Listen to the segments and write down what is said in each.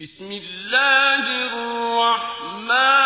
بسم الله الرحمن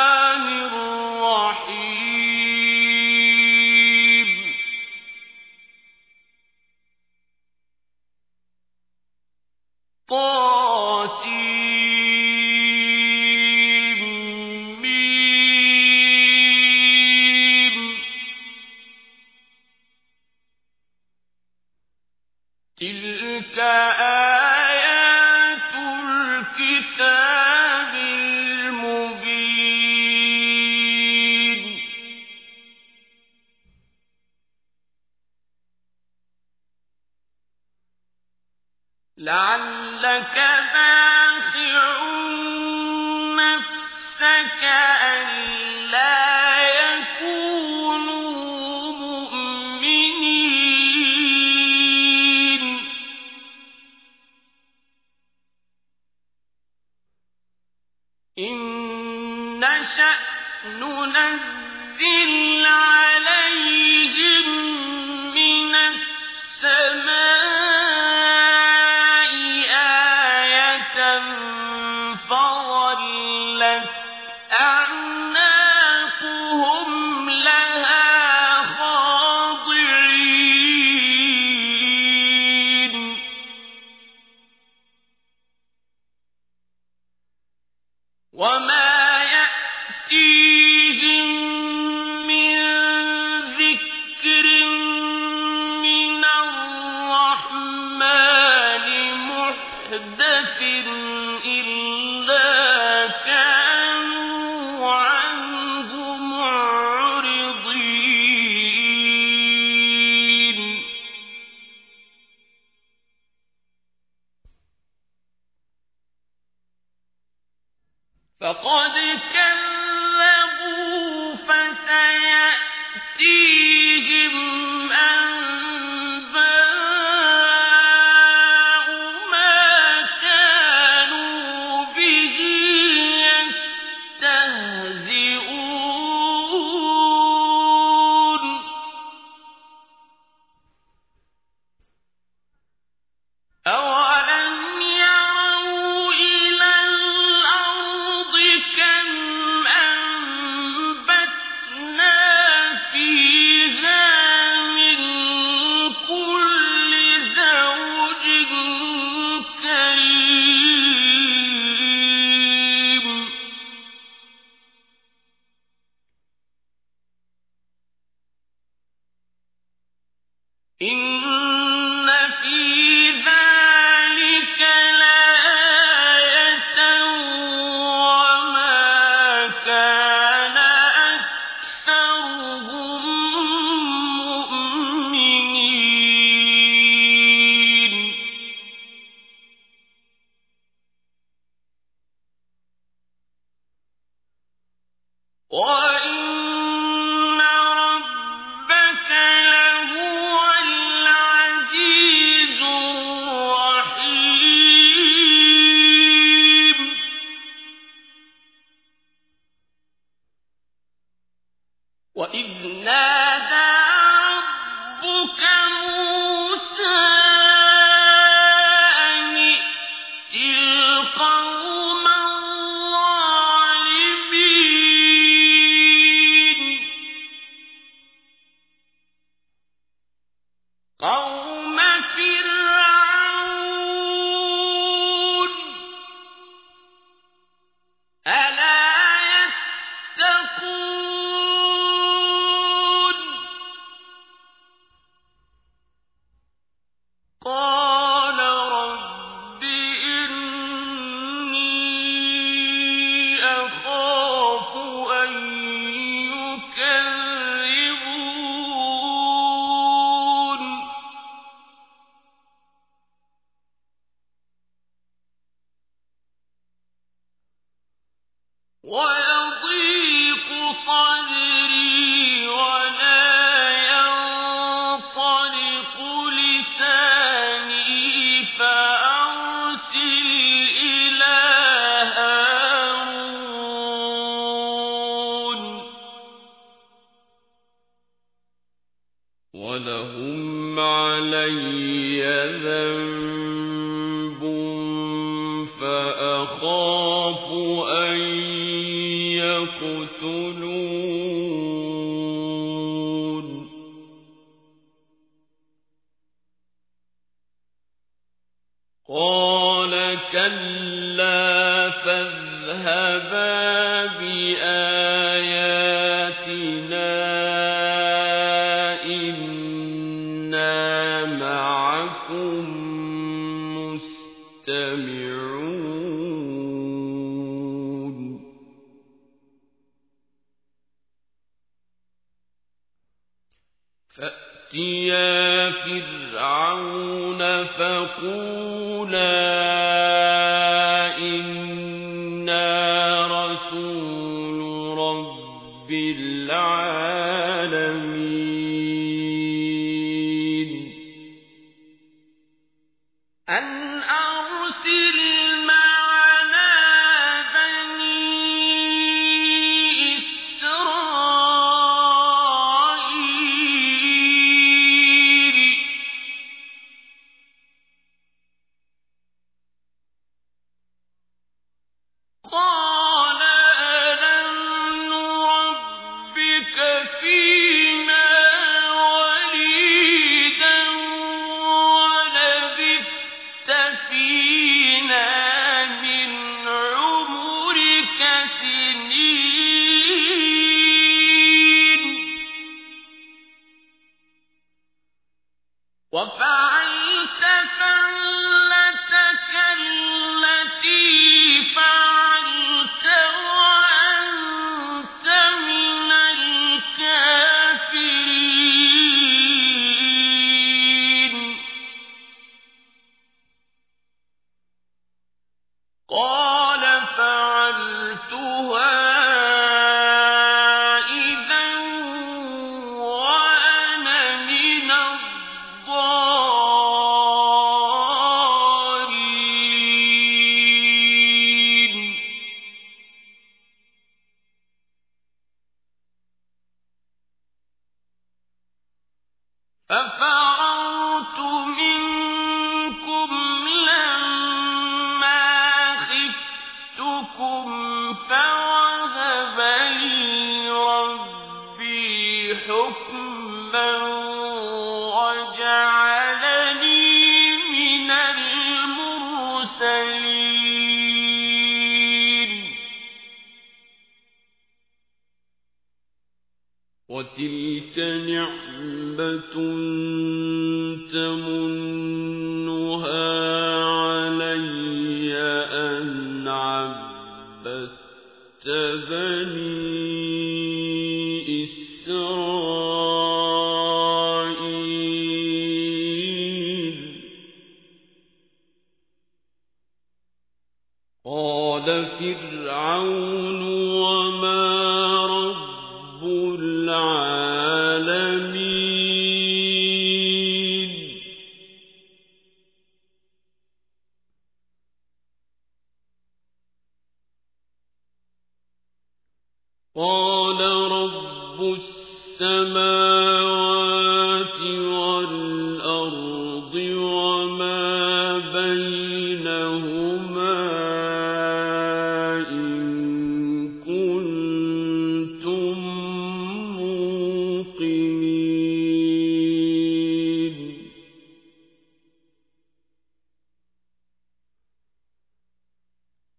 What?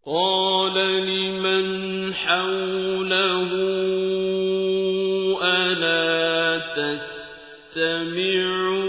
قال لمن حوله ألا تستمعون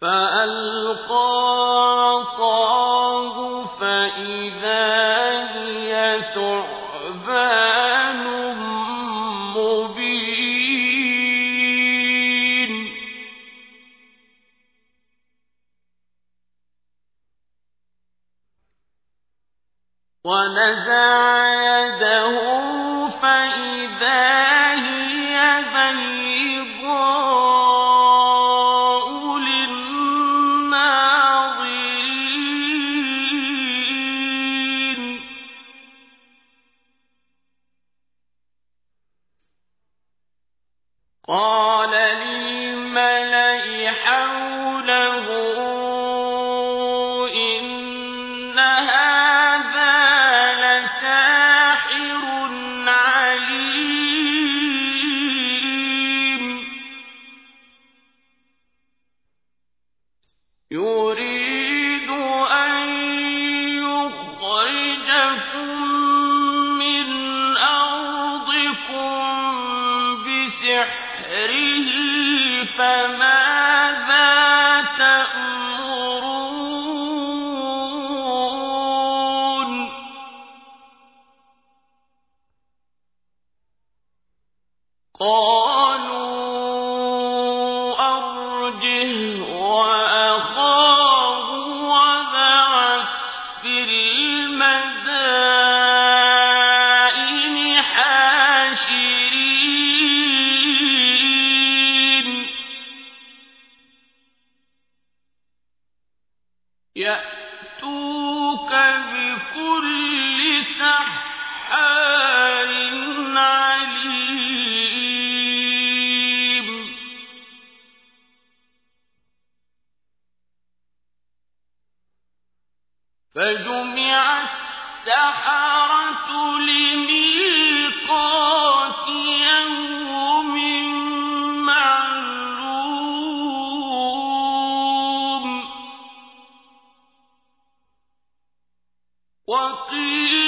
فألقى وقيل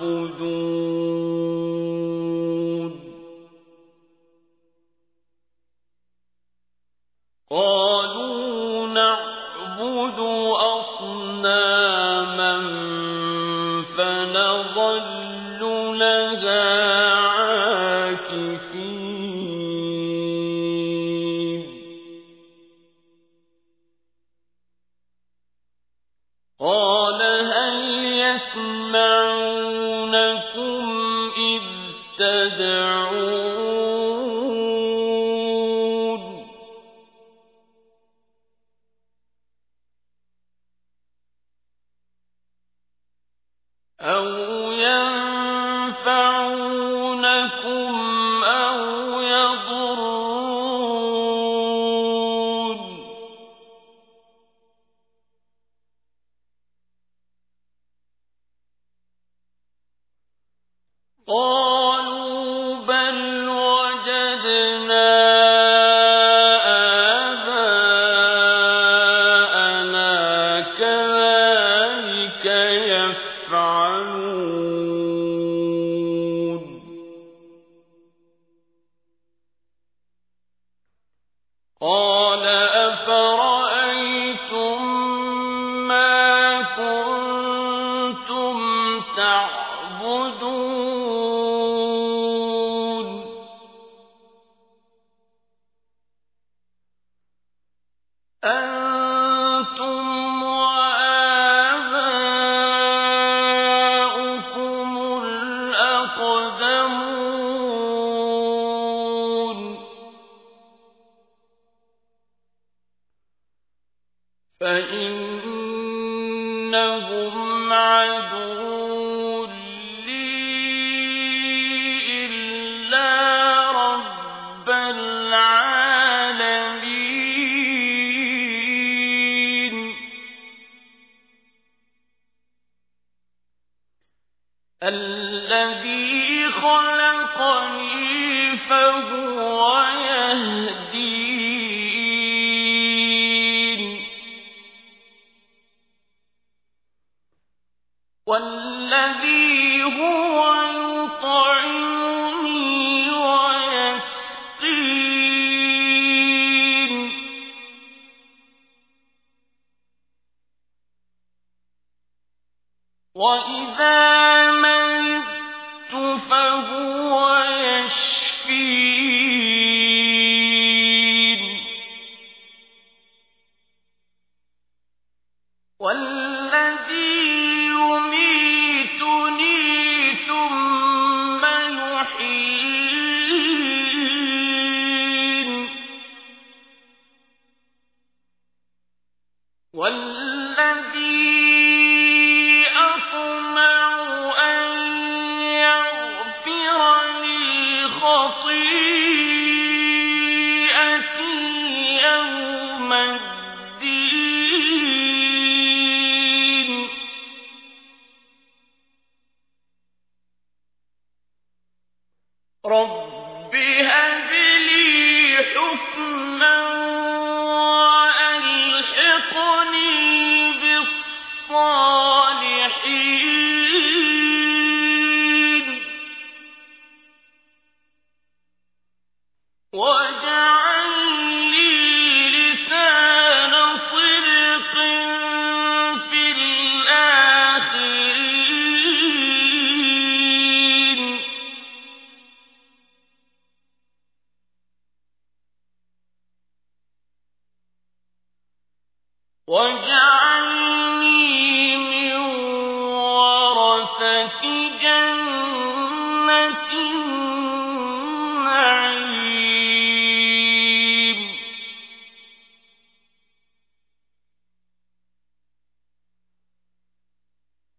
فاعبدون الذي خلقني فهو يهدين. والذي هو يطعمني ويسقين. وإذا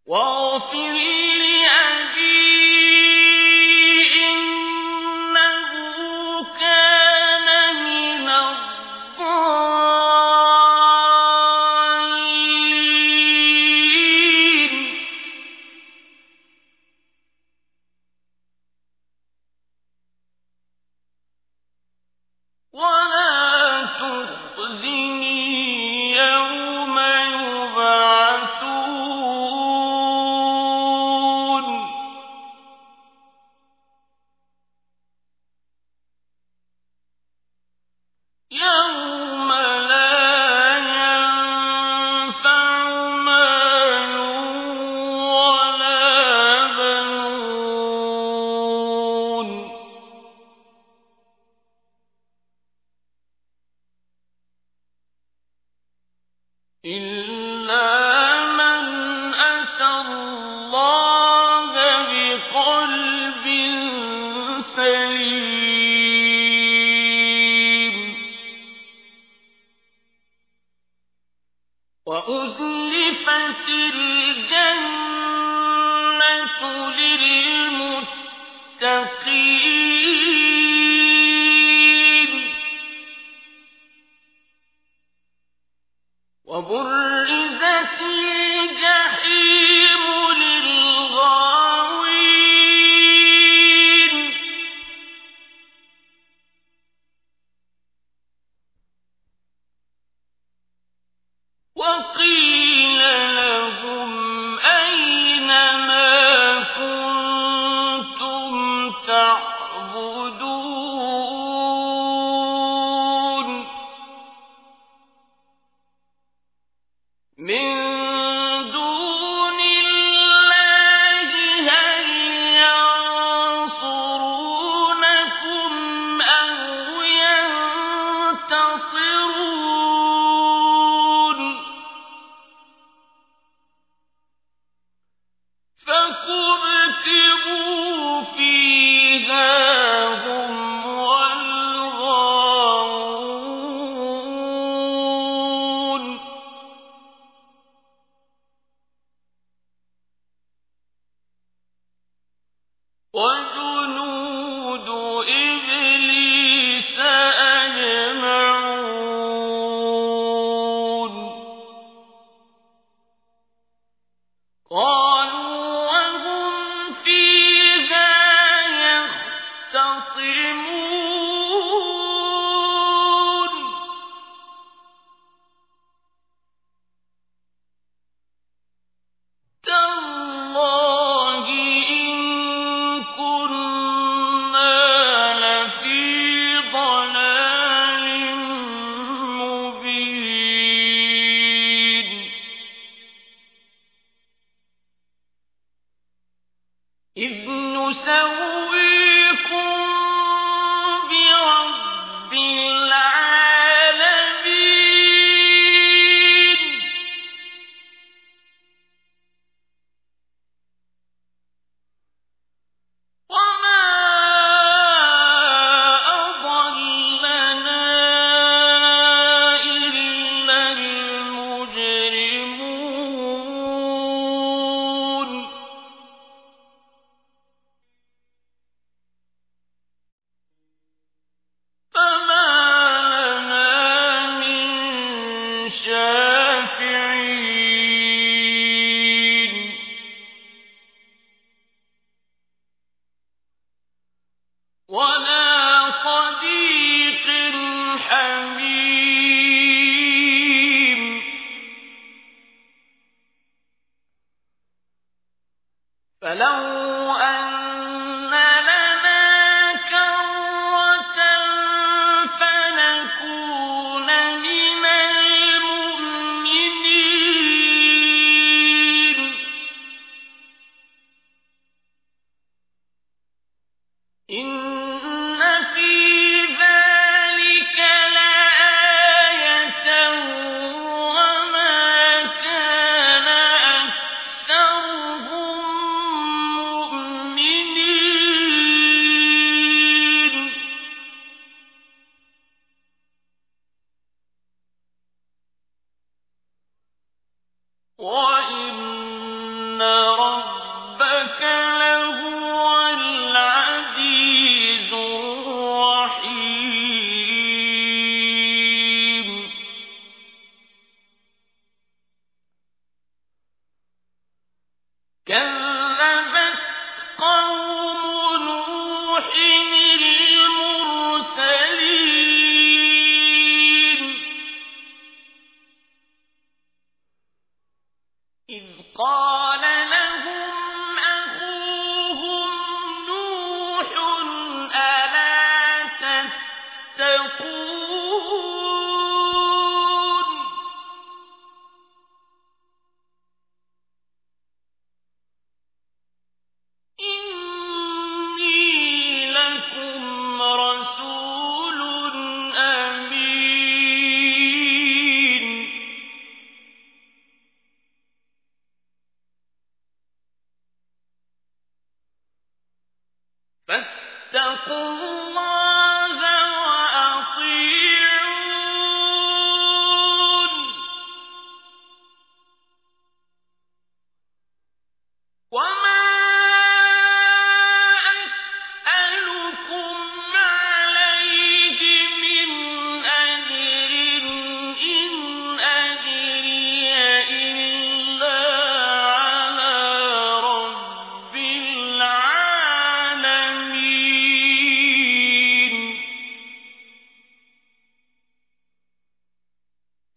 واغفر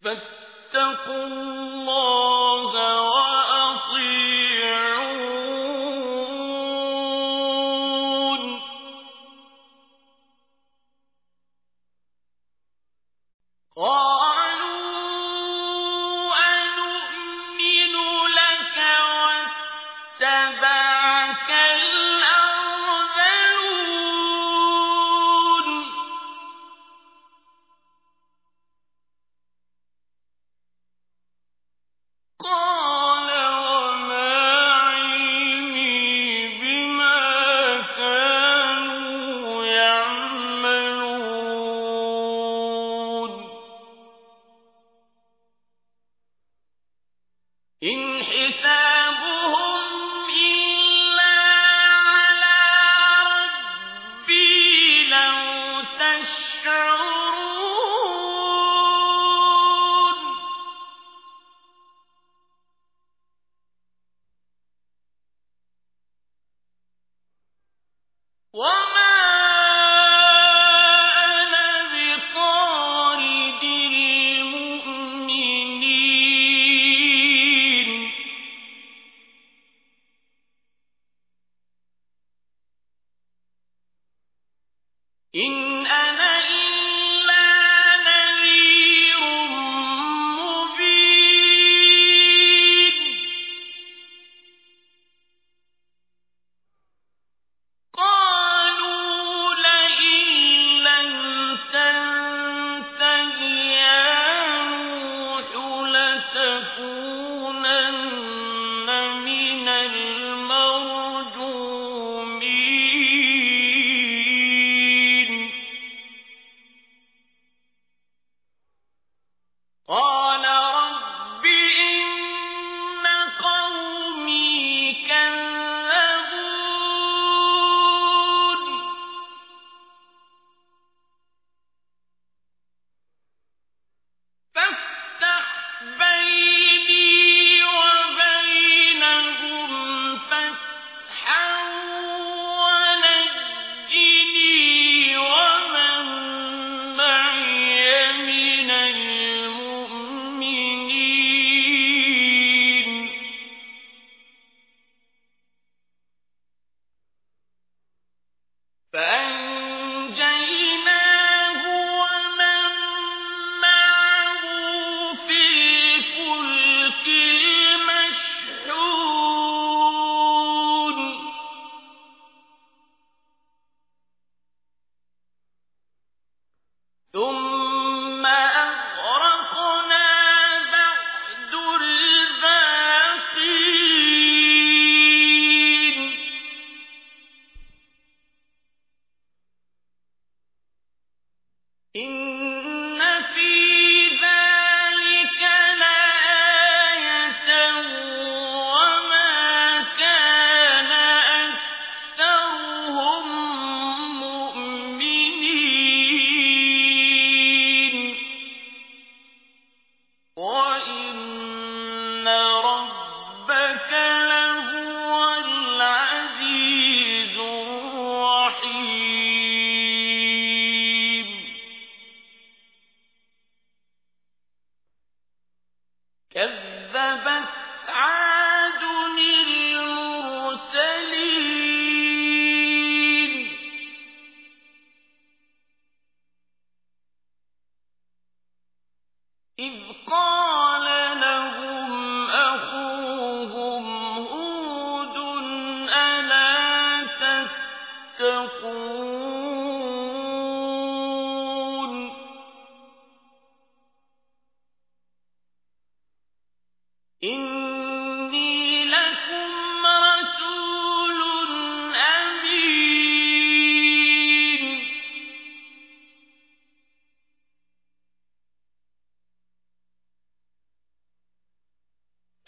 فاتقوا الله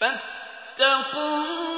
فَاتَّقُوا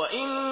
وَإِنَّ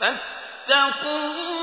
فَاتَّقُوا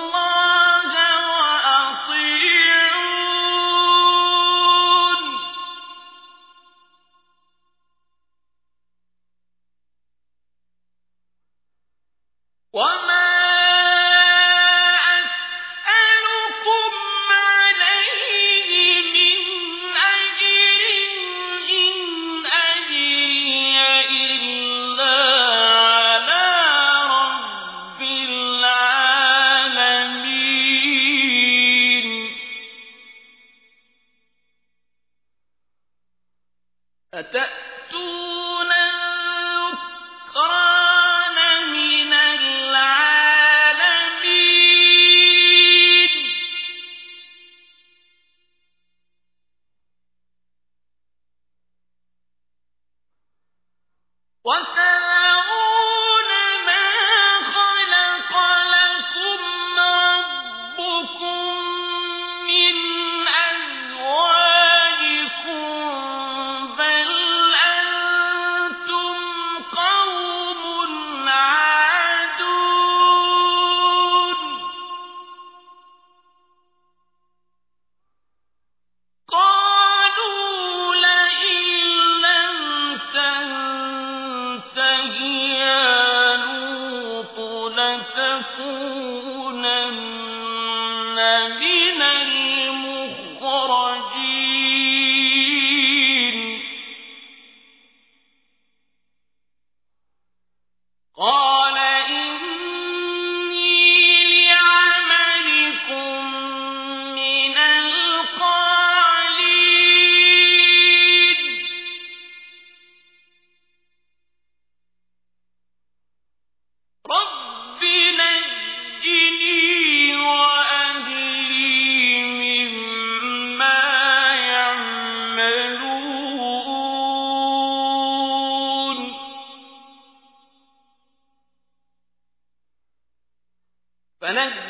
فَنَجَّيْنَاهُ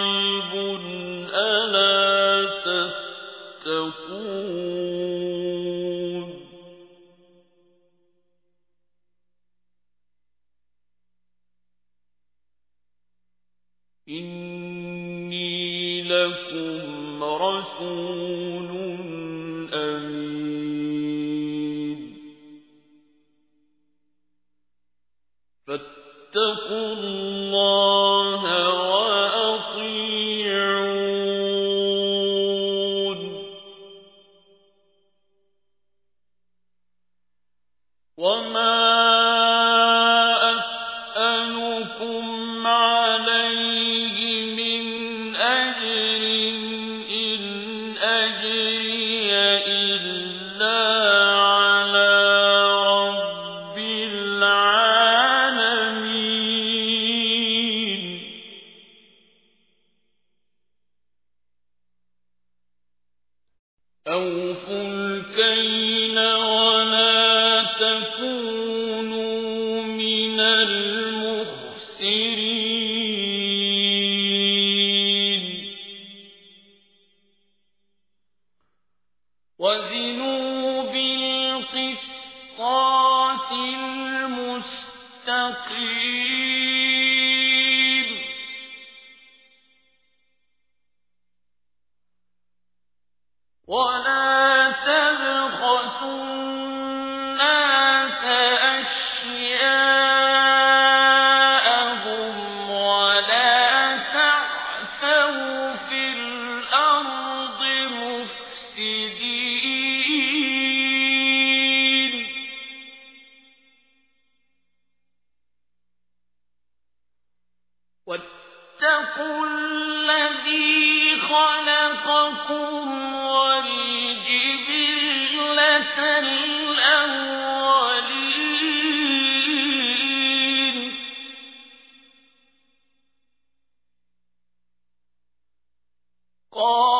عيب ألا تتقون oh.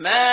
ما